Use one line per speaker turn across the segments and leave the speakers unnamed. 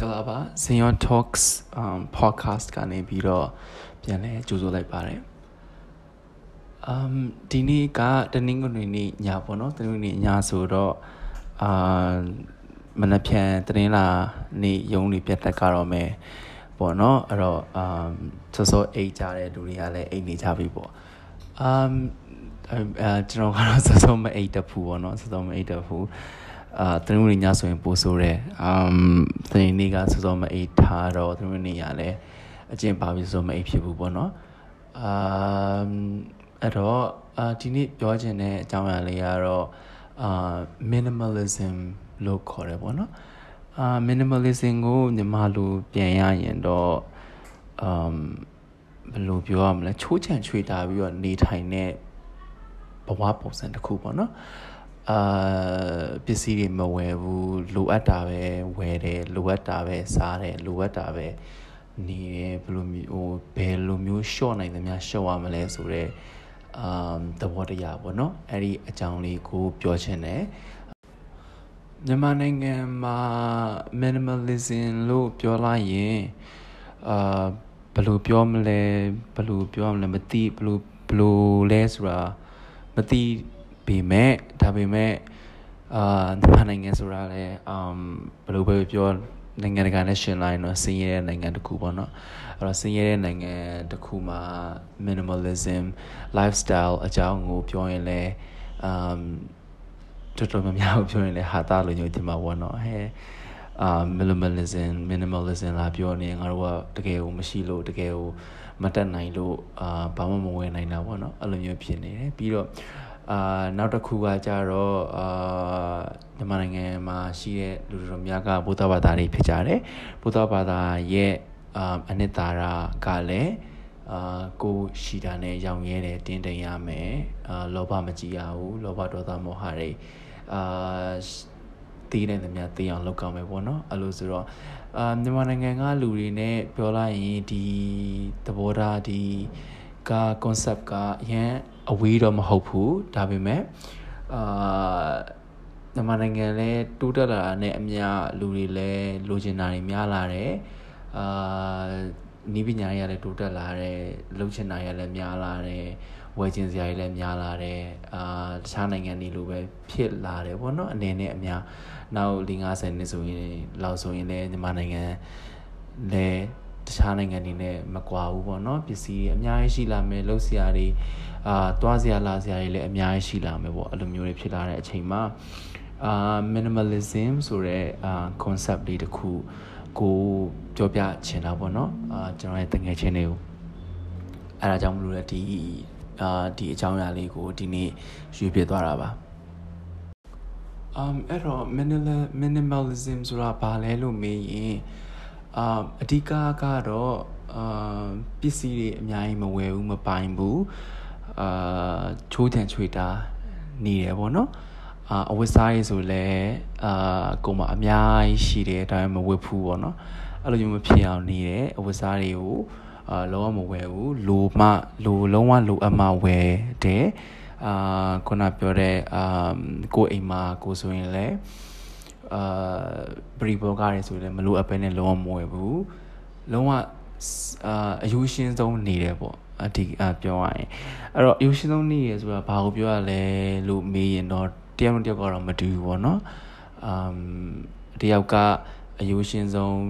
္ဂလာပါ Zion Talks um podcast ကနေပြီးတော့ပြန်လဲကြိုဆိုလိုက်ပါတယ် um ဒီနေ့ကတနင်္ဂနွေနေ့ညပေါ့နော်တနင်္ဂနွေနေ့ညဆိုတော့အာမနက်ဖြန်တနင်္လာနေ့ရုံးနေပြတ်တက်ကတော့မယ်ပေါ့နော်အဲ့တော့ um စောစောအိတ်ကြတဲ့လူတွေကလည်းအိတ်နေကြပြီပေါ့ um အဲကျွန်တော်ကတော့စောစောမအိတ်တဖူပေါ့နော်စောစောမအိတ်တဖူ အာတနင်္ဂနွေညဆိုရင်ပိုဆိုးတယ်အမ်တနင်္ဂနွေကစောစောမအိတ်ထားတော့တနင်္ဂနွေညလည်းအကျင့်ပါပြီးစောစောမအိတ်ဖြစ်ဘူးပေါ့နော်အမ်အဲ့တော့အာဒီနေ့ပြောချင်တဲ့အကြောင်းအရာလေးကတော့အာ minimalism လို့ခေါ်တယ်ပေါ့နော်အာ minimalism ကိုမြန်မာလိုပြန်ရရင်တော့အမ်ဘယ်လိုပြောရမလဲချိုးချံချွေတာပြီးတော့နေထိုင်တဲ့ဘဝပုံစံတစ်ခုပေါ့နော် အာပစ္စည်းတွေမဝယ်ဘူးလိုအပ်တာပဲဝယ်တယ်လိုအပ်တာပဲစားတယ်လိုအပ်တာပဲနေတယ်ဘယ်လိုမျိုးဟိုဘယ်လိုမျိုးရှော့နိုင်သမျှရှော့ရမလဲဆိုတော့အာသဘောတရားပေါ့နော်အဲ့ဒီအကြောင်းလေးကိုပြောချင်တယ်မြန်မာနိုင်ငံမှာ minimalism လို့ပြောလိုက်ရင်အာဘယ်လိုပြောမလဲဘယ်လိုပြောမလဲမသိဘယ်လိုဘယ်လိုလဲဆိုတာမသိ ပေမဲ့ဒါပေမဲ့အာမြန်မာနိုင်ငံဆိုတာလည်းအမ်ဘယ်လိုပဲပြောနိုင်ငံတကာနဲ့ရှင်လိုက်တော့ဆင်းရဲတဲ့နိုင်ငံတစ်ခုပေါ့နော်အဲ့တော့ဆင်းရဲတဲ့နိုင်ငံတစ်ခုမှာ minimalism lifestyle အကြောင်းကိုပြောရင်လည်းအမ်တော်တော်များများပြောရင်လည်းဟာတာလို့ညို့ဒီမှာပေါ့နော်ဟဲ့အာ minimalism minimalism လာပြောနေငါတို့ကတကယ်ကိုမရှိလို့တကယ်ကိုမတက်နိုင်လို့အာဘာမှမဝင်နိုင်တာပေါ့နော်အဲ့လိုမျိုးဖြစ်နေတယ်ပြီးတော့ အာနောက်တစ်ခုကကြတော့အာမြန်မာနိုင်ငံမှာရှိတဲ့လူတော်များကဗုဒ္ဓဘာသာတွေဖြစ်ကြတယ်ဗုဒ္ဓဘာသာရဲ့အာအနှစ်သာရကလည်းအာကိုရှိတာနဲ့ရောင်ရဲတယ်တင်းတိမ်ရမယ်အာလောဘမကြည်ရဘူးလောဘဒေါသမောဟတွေအာတီးတဲ့နေမြတေးအောင်လုပ်ကောင်းမယ်ပေါ့နော်အဲ့လိုဆိုတော့အာမြန်မာနိုင်ငံကလူတွေနဲ့ပြောလိုက်ရင်ဒီသဘောထားဒီ က concept ကအရင်အဝေးတော့မဟုတ်ဘူးဒါပေမဲ့အာမြန်မာနိုင်ငံလည်းတိုးတက်လာတာနဲ့အမျှလူတွေလည်းလိုချင်တာတွေများလာတယ်အာနီးပညာတွေကလည်းတိုးတက်လာတယ်လှုပ်ချင်တာတွေလည်းများလာတယ်ဝယ်ချင်စရာတွေလည်းများလာတယ်အာတခြားနိုင်ငံတွေလိုပဲဖြစ်လာတယ်ပေါ့နော်အနေနဲ့အများနောက်၄50နှစ်ဆိုရင်လောက်ဆိုရင်လည်းမြန်မာနိုင်ငံလည်း တခြားနိုင်ငံတွေနဲ့မကွာဘူးပေါ့နော်ပစ္စည်းတွေအများကြီးရှိလာမယ်လှုပ်ရှားတွေအာတွားစရာလာစရာတွေလည်းအများကြီးရှိလာမယ်ပေါ့အဲ့လိုမျိုးတွေဖြစ်လာတဲ့အချိန်မှာအာ minimalism ဆိုတဲ့အာ concept လေးတစ်ခုကိုပြောပြချင်တာပေါ့နော်အာကျွန်တော်ရဲ့တငယ်ချင်းတွေကိုအဲ့ဒါကြောင့်မလို့လေဒီအာဒီအကြောင်းအရာလေးကိုဒီနေ့ရွေးပြသွားတာပါ um အဲ့တော့ minimalism ဆိုတာဘာလဲလို့မေးရင် အာအဓိကကတော့အာပစ္စည်းတွေအများကြီးမဝယ်ဘူးမပိုင်ဘူးအာချိုးချံချွေတာနေတယ်ပေါ့နော်အာအဝတ်စားရေးဆိုလဲအာကိုမအများကြီးရှိတယ်ဒါပေမဲ့မဝတ်ဘူးပေါ့နော်အဲ့လိုမျိုးမဖြစ်အောင်နေတယ်အဝတ်စားတွေကိုအာလုံးဝမဝယ်ဘူးလိုမှလိုလုံးဝလိုအပ်မှဝယ်တယ်အာခုနပြောတဲ့အာကိုအိမ်မှာကိုဆိုရင်လည်း အာပရိဘောဂတွေဆိုလည်းမလိုအပ်ပဲနဲ့လုံးဝမဝယ်ဘူးလုံးဝအာအယူရှင်းဆုံးနေတယ်ပေါ့အဒီအပြောရရင်အဲ့တော့အယူရှင်းဆုံးနေရဆိုတာဘာကိုပြောရလဲလို့မေးရင်တော့တယောက်နဲ့တယောက်ကတော့မတူဘူးပေါ့နော်အမ်တယောက်ကအယူရှင်းဆုံး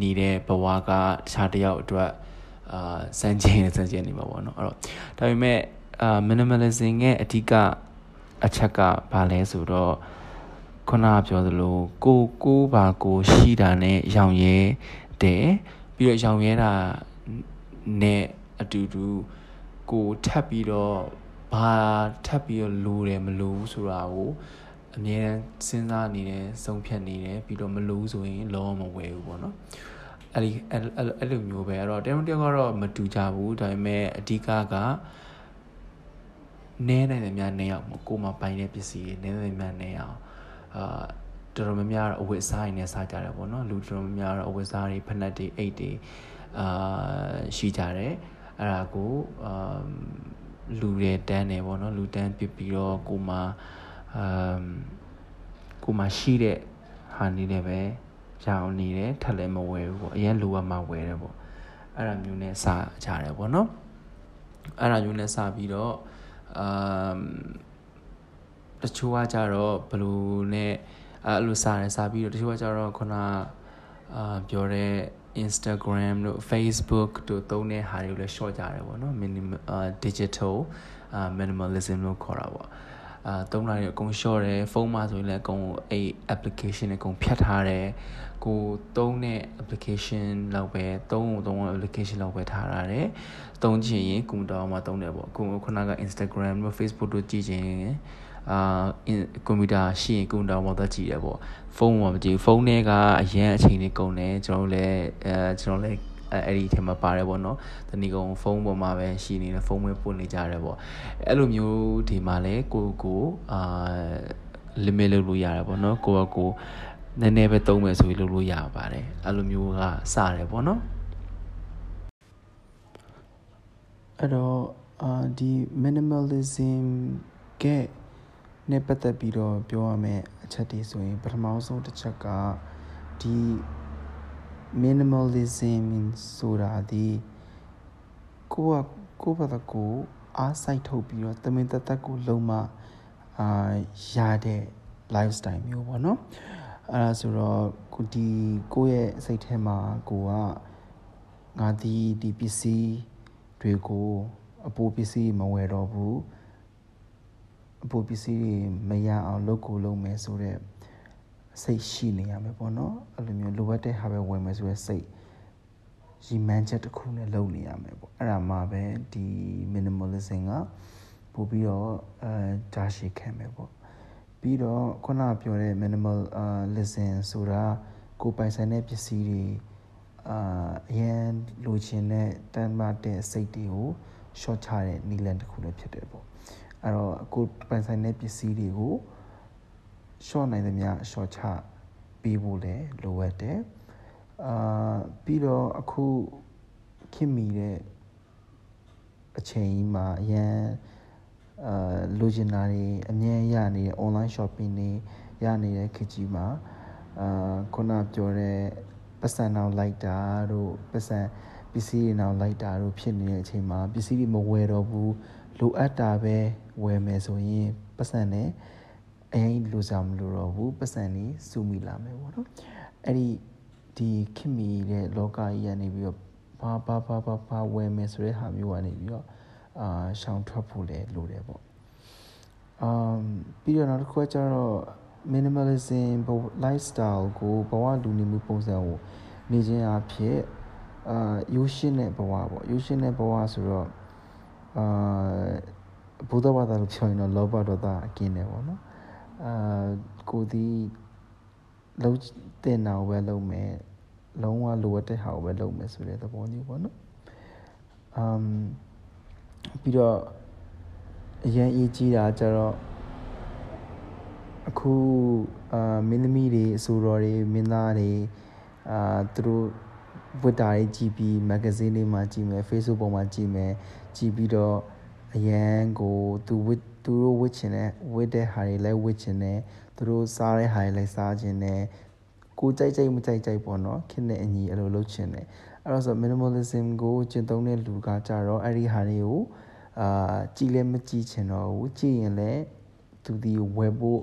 နေတဲ့ဘဝကတခြားတယောက်အတွက်အာစမ်းကျင်စမ်းကျင်နေမှာပေါ့နော်အဲ့တော့ဒါပေမဲ့အာ minimalism ရဲ့အဓိကအချက်ကဘာလဲဆိုတော့ ခုနပြောသလိုကိုကိုပါကိုရှိတာနဲ့ရောင်ရဲတယ်ပြီးတော့ရောင်ရဲတာနဲ့အတူတူကိုထပ်ပြီးတော့ဘာထပ်ပြီးတော့လိုတယ်မလိုဘူးဆိုတာကိုအမြဲတမ်းစဉ်းစားနေတယ်ဆုံးဖြတ်နေတယ်ပြီးတော့မလိုဆိုရင်လုံးဝမဝယ်ဘူးပေါ့နော်အဲ့ဒီအဲ့လိုမျိုးပဲအဲ့တော့တယောက်တယောက်ကတော့မတူကြဘူးဒါပေမဲ့အဓိကကနဲနိုင်တယ်များနဲအောင်ကိုမှပိုင်တဲ့ပစ္စည်းတွေနဲနိုင်များနဲအောင် အာတော်တော်များများတော့အဝတ်အစားတွေနဲ့စားကြတယ်ပေါ့နော်လူတော်တော်များများတော့အဝတ်အစားတွေဖက်နက်တွေအိတ်တွေအာရှိကြတယ်အဲ့ဒါကိုအာလူတွေတန်းနေပေါ့နော်လူတန်းပြပြီးတော့ကိုမှအာကိုမှရှိတဲ့ဟာနေနဲ့ပဲရအောင်နေတယ်ထက်လည်းမဝယ်ဘူးပေါ့အရင်လိုအပ်မှဝယ်တယ်ပေါ့အဲ့ဒါမျိုးနဲ့စကြတယ်ပေါ့နော်အဲ့ဒါမျိုးနဲ့စပြီးတော့အမ် တချို့ကကြတော့ဘလူးနဲ့အဲ့လိုစားတယ်စားပြီးတော့တချို့ကကြတော့ခုနအာပြောတဲ့ Instagram တို့ Facebook တို့သုံးတဲ့ဟာတွေကိုလည်း short ကြတယ်ပေါ့နော် minimal digital minimalism လို့ခေါ်တာပေါ့အာသုံးလိုက်အကုန် short တယ်ဖုန်းမှာဆိုရင်လည်းအကုန်အဲ့ application အကုန်ဖြတ်ထားတယ်ကိုသုံးတဲ့ application လောက်ပဲသုံးသုံး application လောက်ပဲထားရတယ်သုံးချင်ရင်ကွန်ပျူတာမှာသုံးတယ်ပေါ့ခုခုနက Instagram တို့ Facebook တို့ကြည့်ချင် အာကွန်ပျူတာရှိရင်ကွန်ပျူတာမှာတော့ကြည့်ရပေါ့ဖုန်းမှာမကြည့်ဖုန်းထဲကအရင်အချိန်လေးကုန်တယ်ကျွန်တော်တို့လည်းအဲကျွန်တော်လည်းအဲ့ဒီထဲမှာပါတယ်ပေါ့နော်တနည်းကုန်ဖုန်းပေါ်မှာပဲရှိနေတယ်ဖုန်းပဲပို့နေကြတယ်ပေါ့အဲ့လိုမျိုးဒီမှာလဲကိုကိုအာ limit လုပ်လို့ရတယ်ပေါ့နော်ကိုကကိုနည်းနည်းပဲသုံးမယ်ဆိုပြီးလုပ်လို့ရပါတယ်အဲ့လိုမျိုးကစတယ်ပေါ့နော်အဲ့တော့အာဒီ minimalism က နဲ့ပတ်သက်ပြီးတော့ပြောရမယ့်အချက်တွေဆိုရင်ပထမဆုံးတစ်ချက်ကဒီ minimalism ဆိုတာဒီကိုကကိုဘာသာကိုအားစိုက်ထုတ်ပြီးတော့တမင်တသက်ကိုလုံးမအာရတဲ့ lifestyle မျိုးပေါ့နော်အဲ့ဒါဆိုတော့ကိုဒီကိုရဲ့စိတ်ထဲမှာကိုကငါဒီဒီပစ္စည်းတွေကိုအပိုပစ္စည်းမဝယ်တော့ဘူး အပိုပစ္စည်းတွေမရအောင်လုပ်ကိုလုပ်မယ်ဆိုတော့စိတ်ရှိနေရမယ်ပေါ့နော်အဲ့လိုမျိုးလိုအပ်တဲ့ဟာပဲဝယ်မယ်ဆိုတော့စိတ်ရီမန်းချက်တစ်ခုနဲ့လုပ်နေရမယ်ပေါ့အဲ့ဒါမှပဲဒီ minimalism ကပို့ပြီးတော့အဲဒါရှိခံမယ်ပေါ့ပြီးတော့ခုနပြောတဲ့ minimal uh listen ဆိုတာကိုပိုင်ဆိုင်တဲ့ပစ္စည်းတွေအာအရင်လိုချင်တဲ့တန်မာတဲ့စိတ်တွေကို short ချတဲ့နီလန်တစ်ခုလည်းဖြစ်တယ်ပေါ့ အဲ့တော့ကိုပိုင်ဆိုင်တဲ့ပစ္စည်းတွေကို short နိုင်သမျှ short ချပေးဖို့လည်းလိုအပ်တယ်အာပြီးတော့အခုခင်မိတဲ့အချိန်ကြီးမှာအရင်အာလိုချင်တာတွေအမြဲရနေတဲ့ online shopping တွေရနေတဲ့ခေတ်ကြီးမှာအာခုနပြောတဲ့ပတ်စံအောင်လိုက်တာတို့ပတ်စံပစ္စည်းတွေအောင်လိုက်တာတို့ဖြစ်နေတဲ့အချိန်မှာပစ္စည်းတွေမဝယ်တော့ဘူး လိုအပ်တာပဲဝယ်မယ်ဆိုရင်ပတ်စံနဲ့အရင်လိုစားမလို့တော့ဘူးပတ်စံနေစုမိလာမယ်ပေါ့နော်အဲ့ဒီဒီခင်မီတဲ့လောကကြီးကနေပြီးတော့ဘာဘာဘာဘာဘာဝယ်မယ်ဆိုတဲ့ဟာမျိုးကနေပြီးတော့အာရှောင်ထွက်ဖို့လည်းလိုတယ်ပေါ့အမ်ပြီးတော့နောက်တစ်ခုကကျတော့ minimalism lifestyle ကိုဘဝလူနေမှုပုံစံကိုနေခြင်းအဖြစ်အာရိုးရှင်းတဲ့ဘဝပေါ့ရိုးရှင်းတဲ့ဘဝဆိုတော့ အာဘုဒ္ဓဘာသာလို့ပြောရင်တော့လောဘဒေါသအကင်းတယ်ပေါ့နော်အာကိုဒီလုံးတင်တာကိုပဲလုပ်မယ်လုံးဝလိုအပ်တဲ့ဟာကိုပဲလုပ်မယ်ဆိုတဲ့သဘောမျိုးပေါ့နော်အမ်ပြီးတော့အရင်အရေးကြီးတာကျတော့အခုအာမင်းသမီးတွေအဆိုတော်တွေမင်းသားတွေအာသူတို့ ဝတ်တာတွေကြည့်ပြီးမဂ္ဂဇင်းတွေမှာကြည့်မယ် Facebook ပေါ်မှာကြည့်မယ်ကြည့်ပြီးတော့အရန်ကိုသူဝတ်သူတို့ဝတ်ချင်တဲ့ဝတ်တဲ့ဟာတွေလည်းဝတ်ချင်တယ်သူတို့စားတဲ့ဟာတွေလည်းစားချင်တယ်ကိုကြိုက်ကြိုက်မကြိုက်ကြိုက်ပေါ့နော်ခင်တဲ့အညီအဲ့လိုလုပ်ချင်တယ်အဲ့တော့ဆို minimalism ကိုကျင့်သုံးတဲ့လူကကြတော့အဲ့ဒီဟာတွေကိုအာကြည်လည်းမကြည့်ချင်တော့ဘူးကြည့်ရင်လည်းသူဒီဝယ်ဖို့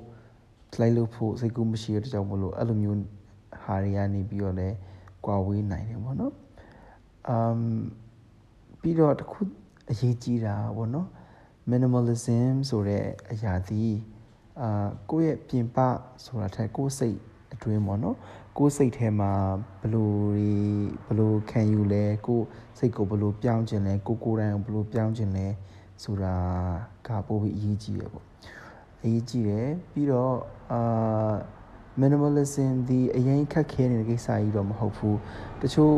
လိုက်လို့ဖို့စိတ်ကူးမရှိတဲ့ကြောင့်မလို့အဲ့လိုမျိုးဟာတွေကနေပြီးတော့လဲ ကွာဝေးနိုင်တယ်ပေါ့နော်အမ်ပြီးတော့တခုအရေးကြီးတာပေါ့နော် minimalism ဆိုတဲ့အရာဒီအာကိုယ့်ရဲ့ပြင်ပဆိုတာထက်ကိုယ့်စိတ်အတွင်းပေါ့နော်ကိုယ်စိတ်ထဲမှာဘလို့ဘလို့ခံယူလဲကိုယ်စိတ်ကိုဘလို့ပြောင်းခြင်းလဲကိုကိုယ်တိုင်ဘလို့ပြောင်းခြင်းလဲဆိုတာကပိုပြီးအရေးကြီးတယ်ပေါ့အရေးကြီးတယ်ပြီးတော့အာ minimalism ဒီအရင်ခက်ခဲနေတဲ့ကိစ္စကြီးတော့မဟုတ်ဘူးတချို့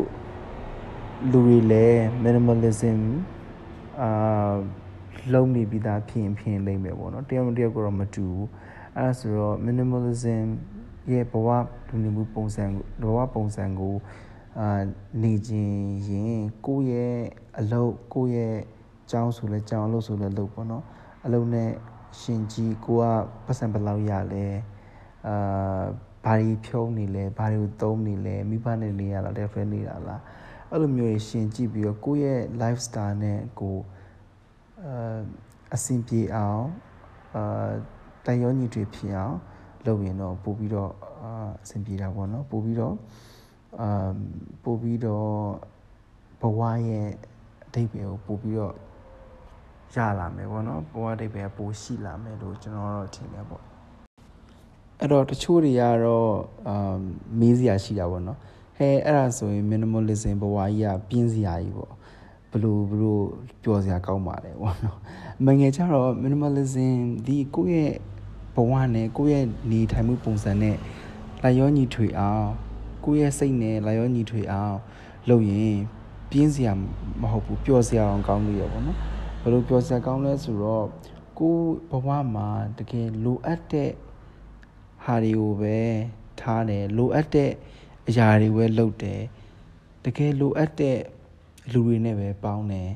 လူတွေလည်း minimalism အာလုံးနေပြီးသားဖြစ်ရင်ဖြစ်လိမ့်မယ်ပေါ့နော်တယောက်တစ်ယောက်ကတော့မတူဘူးအဲဒါဆိုတော့ minimalism ရဲ့ဘဝလူနေမှုပုံစံဘဝပုံစံကိုအာနေခြင်းရင်ကိုယ့်ရဲ့အလုပ်ကိုယ့်ရဲ့ကြောင်းဆိုလဲကြောင်းအလုပ်ဆိုလဲလုပ်ပေါ့နော်အလုပ်နဲ့ရှင်ကြီးကိုကပတ်စံဘယ်လောက်ရလဲ အာဘာတွေဖြုံးနေလဲဘာတွေကိုသုံးနေလဲမိဘနဲ့နေရလားတဲ့ friend နေတာလားအဲ့လိုမျိုးရှင်ကြည့်ပြီးတော့ကိုယ့်ရဲ့ lifestyle နဲ့ကိုအာအဆင်ပြေအောင်အာတန်ရောညီတွေဖြစ်အောင်လုပ်ရင်တော့ပို့ပြီးတော့အာအဆင်ပြေတာပေါ့နော်ပို့ပြီးတော့အာပို့ပြီးတော့ဘဝရဲ့အဓိပ္ပာယ်ကိုပို့ပြီးတော့ရလာမယ်ပေါ့နော်ဘဝအဓိပ္ပာယ်ပိုရှိလာမယ်လို့ကျွန်တော်တော့ထင်တယ်ပေါ့ အဲ့တော့တချို့တွေကတော့အာမေးစရာရှိတာပေါ့နော်ဟဲအဲ့ဒါဆိုရင် minimalism ဘဝကြီးကပြင်းစရာကြီးပေါ့ဘလို့ဘလို့ပျော်စရာကောင်းပါလေပေါ့နော်မငယ်ကြတော့ minimalism ဒီကိုယ့်ရဲ့ဘဝနဲ့ကိုယ့်ရဲ့နေထိုင်မှုပုံစံနဲ့လာရောညီထွေအောင်ကိုယ့်ရဲ့စိတ်နဲ့လာရောညီထွေအောင်လုပ်ရင်ပြင်းစရာမဟုတ်ဘူးပျော်စရာအောင်ကောင်းလို့ရပေါ့နော်ဘယ်လိုပျော်စရာကောင်းလဲဆိုတော့ကိုယ်ဘဝမှာတကယ်လိုအပ်တဲ့ ဟာတွေကိုပဲထားတယ်လိုအပ်တဲ့အရာတွေပဲလုပ်တယ်တကယ်လိုအပ်တဲ့လူတွေနဲ့ပဲပေါင်းတယ်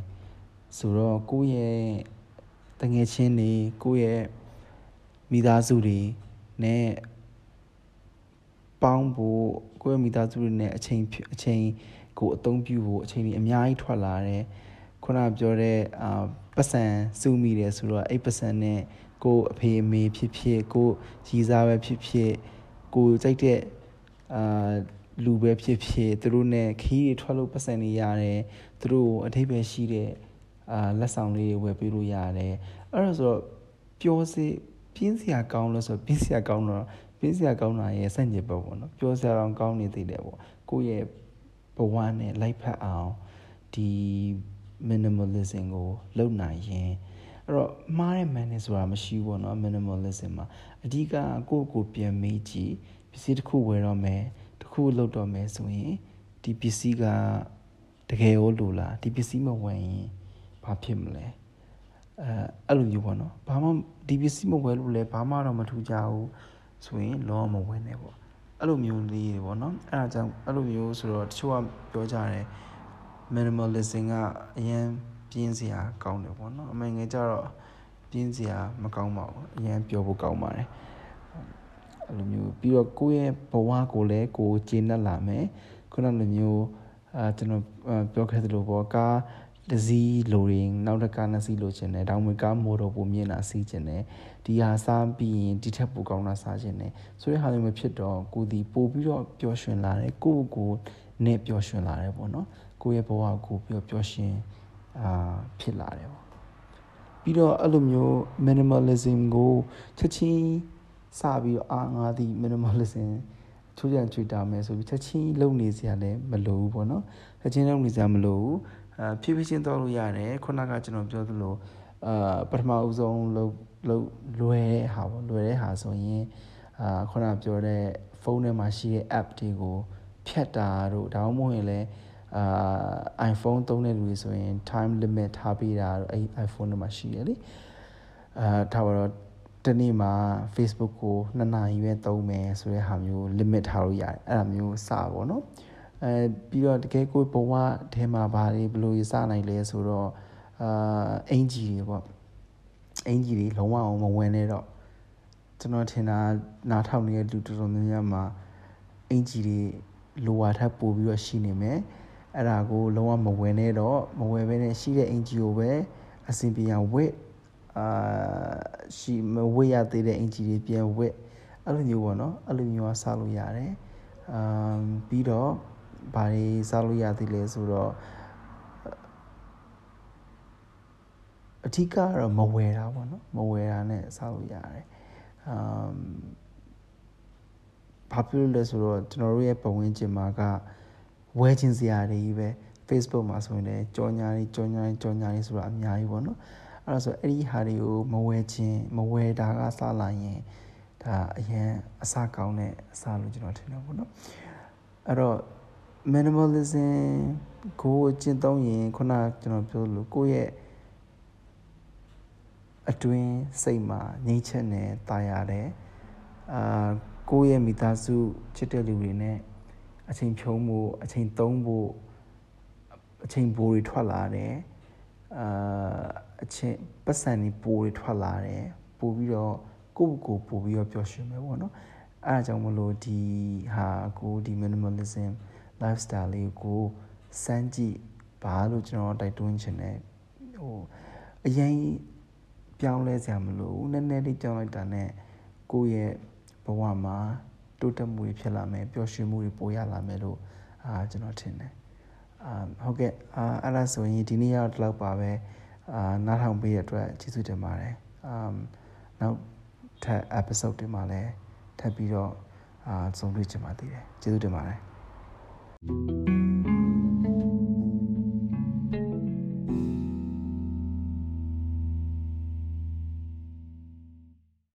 ဆိုတော့ကိုယ့်ရဲ့တငယ်ချင်းတွေကိုယ့်ရဲ့မိသားစုတွေနဲ့ပေါင်းဖို့ကိုယ့်ရဲ့မိသားစုတွေနဲ့အချိန်အချိန်ကိုအသုံးပြုဖို့အချိန်ကြီးအများကြီးထွက်လာတယ်ခုနပြောတဲ့အာပတ်စံစုမိတယ်ဆိုတော့အဲ့ပတ်စံနဲ့ ကိုအဖေအမေဖြစ်ဖြစ်ကိုကြီးစားပဲဖြစ်ဖြစ်ကိုကြိုက်တဲ့အာလူပဲဖြစ်ဖြစ်သူတို့ ਨੇ ခီးတွေထွက်လို့ပတ်စံနေရတယ်သူတို့အထိပ္ပယ်ရှိတဲ့အာလက်ဆောင်လေးတွေဝယ်ပေးလို့ရတယ်အဲ့ဒါဆိုတော့ပျော်စေပြင်းစရာကောင်းလို့ဆိုပြင်းစရာကောင်းတော့ပြင်းစရာကောင်းတာရဲ့စန့်ကျင်ဘက်ပေါ့နော်ပျော်စရာကောင်းနေသေးတယ်ပေါ့ကိုယ့်ရဲ့ဘဝနဲ့လိုက်ဖက်အောင်ဒီ minimalism ကိုလုပ်နိုင်ရင် အဲ့တော့မှားတဲ့ manage ဆိုတာမရှိဘူးပေါ့နော် minimalism မှာအဓိကကိုယ့်ကိုပြန်မေးကြည့်ပစ္စည်းတစ်ခုဝယ်တော့မယ်တစ်ခုလုပ်တော့မယ်ဆိုရင်ဒီပစ္စည်းကတကယ်ရောလိုလားဒီပစ္စည်းမဝယ်ရင်ဘာဖြစ်မလဲအဲအဲ့လိုမျိုးပေါ့နော်ဘာမှဒီပစ္စည်းမဝယ်လို့လဲဘာမှတော့မထူကြဘူးဆိုရင်လောမဝယ်နဲ့ပေါ့အဲ့လိုမျိုးလေးတွေပေါ့နော်အဲ့ဒါကြောင့်အဲ့လိုမျိုးဆိုတော့တချို့ကပြောကြတယ် minimalism ကအရင် ပြင်းစရာကောင်းတယ်ပေါ့နော်အမှန်ငယ်ကြတော့ပြင်းစရာမကောင်းပါဘူးအရင်ပြောဖို့ကောင်းပါတယ်အဲ့လိုမျိုးပြီးတော့ကိုယ့်ရဲ့ဘဝကိုလည်းကိုကျေနပ်လာမယ်ခုနလိုမျိုးအာကျွန်တော်ပြောခဲ့သလိုပေါ့ကားတစည်းလိုရင်းနောက်တစ်ကားနှစ်စီးလိုချင်တယ်တောင်ဝင်ကားမိုတော်ပုံမြင်လာစီးချင်တယ်ဒီဟာစားပြီးရင်ဒီထက်ပိုကောင်းတာစားချင်တယ်ဆိုတဲ့ဟာမျိုးမဖြစ်တော့ကိုဒီပို့ပြီးတော့ပျော်ရွှင်လာတယ်ကိုကိုနဲ့ပျော်ရွှင်လာတယ်ပေါ့နော်ကိုယ့်ရဲ့ဘဝကိုပြီးတော့ပျော်ရွှင် အာဖြစ်လာတယ်ပေါ့ပြီးတော့အဲ့လိုမျိုး minimalism ကိုချက်ချင်းစပြီးတော့အာငါသည် minimalism ချိုးချံချွေတာမယ်ဆိုပြီးချက်ချင်းလုံနေစရာလည်းမလိုဘူးပေါ့နော်ချက်ချင်းလုံနေစရာမလိုဘူးအာဖြည်းဖြည်းချင်းသွားလို့ရတယ်ခုနကကျွန်တော်ပြောသလိုအာပထမအဦးဆုံးလုံလုံလွယ်တဲ့ဟာပေါ့လွယ်တဲ့ဟာဆိုရင်အာခုနပြောတဲ့ဖုန်းထဲမှာရှိတဲ့ app တွေကိုဖြတ်တာတို့ဒါမှမဟုတ်ရင်လည်း အာ iPhone သုံးတဲ့လူတွေဆိုရင် time limit ထားပေးတာတို့အဲ iPhone ထဲမှာရှိရလေအာထားပါတော့တနေ့မှာ Facebook ကို2နာရီပဲသုံးမယ်ဆိုတဲ့ဟာမျိုး limit ထားလို့ရတယ်အဲ့ဒါမျိုးစပါဘောနော်အဲပြီးတော့တကယ်ကိုဘဝထဲမှာဘာတွေဘယ်လိုစနိုင်လဲဆိုတော့အာအင်ဂျီတွေပေါ့အင်ဂျီတွေလုံးဝအောင်မဝင်နေတော့ကျွန်တော်ထင်တာနားထောင်နေတဲ့လူတော်တော်များများမှာအင်ဂျီတွေလိုဝါထပ်ပို့ပြီးတော့ရှိနေမယ် အဲ့ဒါကိုလုံးဝမဝင်နေတော့မဝင်ဘဲနဲ့ရှိတဲ့အင်ဂျီကိုပဲအဆင်ပြေအောင်ဝစ်အာရှိမဝတ်ရသေးတဲ့အင်ဂျီတွေပြန်ဝတ်အဲ့လိုမျိုးပေါ့နော်အဲ့လိုမျိုးကစားလို့ရတယ်အမ်ပြီးတော့ဘာတွေစားလို့ရသေးလဲဆိုတော့အထူးကတော့မဝယ်တာပေါ့နော်မဝယ်တာနဲ့စားလို့ရတယ်အမ်ဘာဖြစ်လို့လဲဆိုတော့ကျွန်တော်တို့ရဲ့ပတ်ဝန်းကျင်မှာက ဝယ်ခြင်းစရာတွေကြီးပဲ Facebook မှာဆိုရင်လည်းကြော်ညာတွေကြော်ညာတွေကြော်ညာတွေဆိုတာအများကြီးပေါ့နော်အဲ့ဒါဆိုအဲ့ဒီဟာတွေကိုမဝယ်ခြင်းမဝယ်တာကစလာရင်ဒါအရင်အစကောင်းတဲ့အစလို့ကျွန်တော်ထင်တယ်ပေါ့နော်အဲ့တော့ minimalism ကိုကျင့်သုံးရင်ခုနကျွန်တော်ပြောလို့ကိုယ့်ရဲ့အတွင်းစိတ်မှာငြိမ်းချမ်းတယ်တာယာတယ်အာကိုယ့်ရဲ့မိသားစုချစ်တဲ့လူတွေနဲ့ အချိန်ဖြုံးဖို့အချိန်သုံးဖို့အချိန်ပိုတွေထွက်လာတယ်အာအချင်းပတ်စံတွေပိုတွေထွက်လာတယ်ပို့ပြီးတော့ကိုယ့်ကိုယ်ပို့ပြီးတော့ပျော်ရွှင်မယ်ပေါ့နော်အဲအကြောင်းမလို့ဒီဟာကိုဒီ minimalism lifestyle လေးကိုစမ်းကြည့်ပါလို့ကျွန်တော်တိုက်တွန်းချင်တယ်ဟိုအရင်ပြောင်းလဲစရာမလိုဘူးနည်းနည်းလေးပြောင်းလိုက်တာနဲ့ကိုယ့်ရဲ့ဘဝမှာ တိုးတက်မှုတွေဖြစ်လာမယ်ပျော်ရွှင်မှုတွေပိုရလာမယ်လို့အာကျွန်တော်ထင်တယ်အာဟုတ်ကဲ့အာအဲ့ဒါဆိုရင်ဒီနေ့ရောက်တော့ပါပဲအာနားထောင်ပေးရတဲ့အတွက်ကျေးဇူးတင်ပါတယ်အမ်နောက်ထပ် episode တွေမှာလည်းထပ်ပြီးတော့အာဆုံးတွေ့ချင်ပါသေးတယ်ကျေးဇူးတင်ပါတယ်